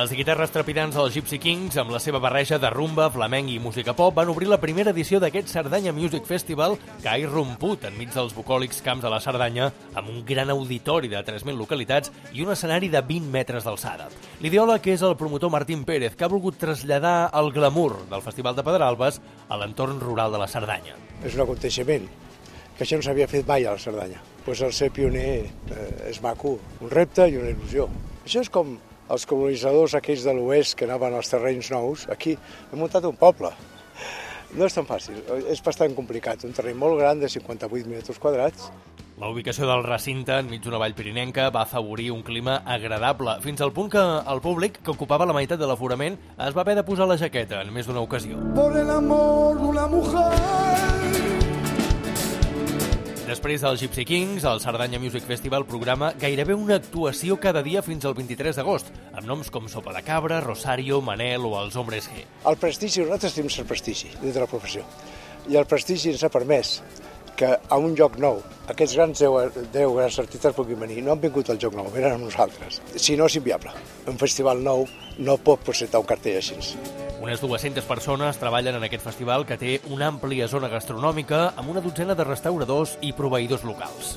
Les guitarres trepidants dels Gypsy Kings, amb la seva barreja de rumba, flamenc i música pop, van obrir la primera edició d'aquest Cerdanya Music Festival que ha irromput enmig dels bucòlics camps de la Cerdanya amb un gran auditori de 3.000 localitats i un escenari de 20 metres d'alçada. L'ideòleg és el promotor Martín Pérez, que ha volgut traslladar el glamour del Festival de Pedralbes a l'entorn rural de la Cerdanya. És un aconteixement que això no s'havia fet mai a la Cerdanya. Pues el ser pioner eh, és maco, un repte i una il·lusió. Això és com els colonitzadors aquells de l'oest que anaven als terrenys nous, aquí hem muntat un poble. No és tan fàcil, és bastant complicat. Un terreny molt gran de 58 metres quadrats. La ubicació del recinte enmig d'una vall pirinenca va afavorir un clima agradable, fins al punt que el públic, que ocupava la meitat de l'aforament, es va haver de posar la jaqueta en més d'una ocasió. Por el amor de una mujer Després dels Gypsy Kings, el Cerdanya Music Festival programa gairebé una actuació cada dia fins al 23 d'agost, amb noms com Sopa de Cabra, Rosario, Manel o els Hombres G. El prestigi, nosaltres tenim cert prestigi dintre de la professió. I el prestigi ens ha permès que a un lloc nou, aquests grans 10, 10 grans artistes puguin venir. No han vingut al joc nou, venen amb nosaltres. Si no, és inviable. Un festival nou no pot presentar un cartell així. Unes 200 persones treballen en aquest festival que té una àmplia zona gastronòmica amb una dotzena de restauradors i proveïdors locals.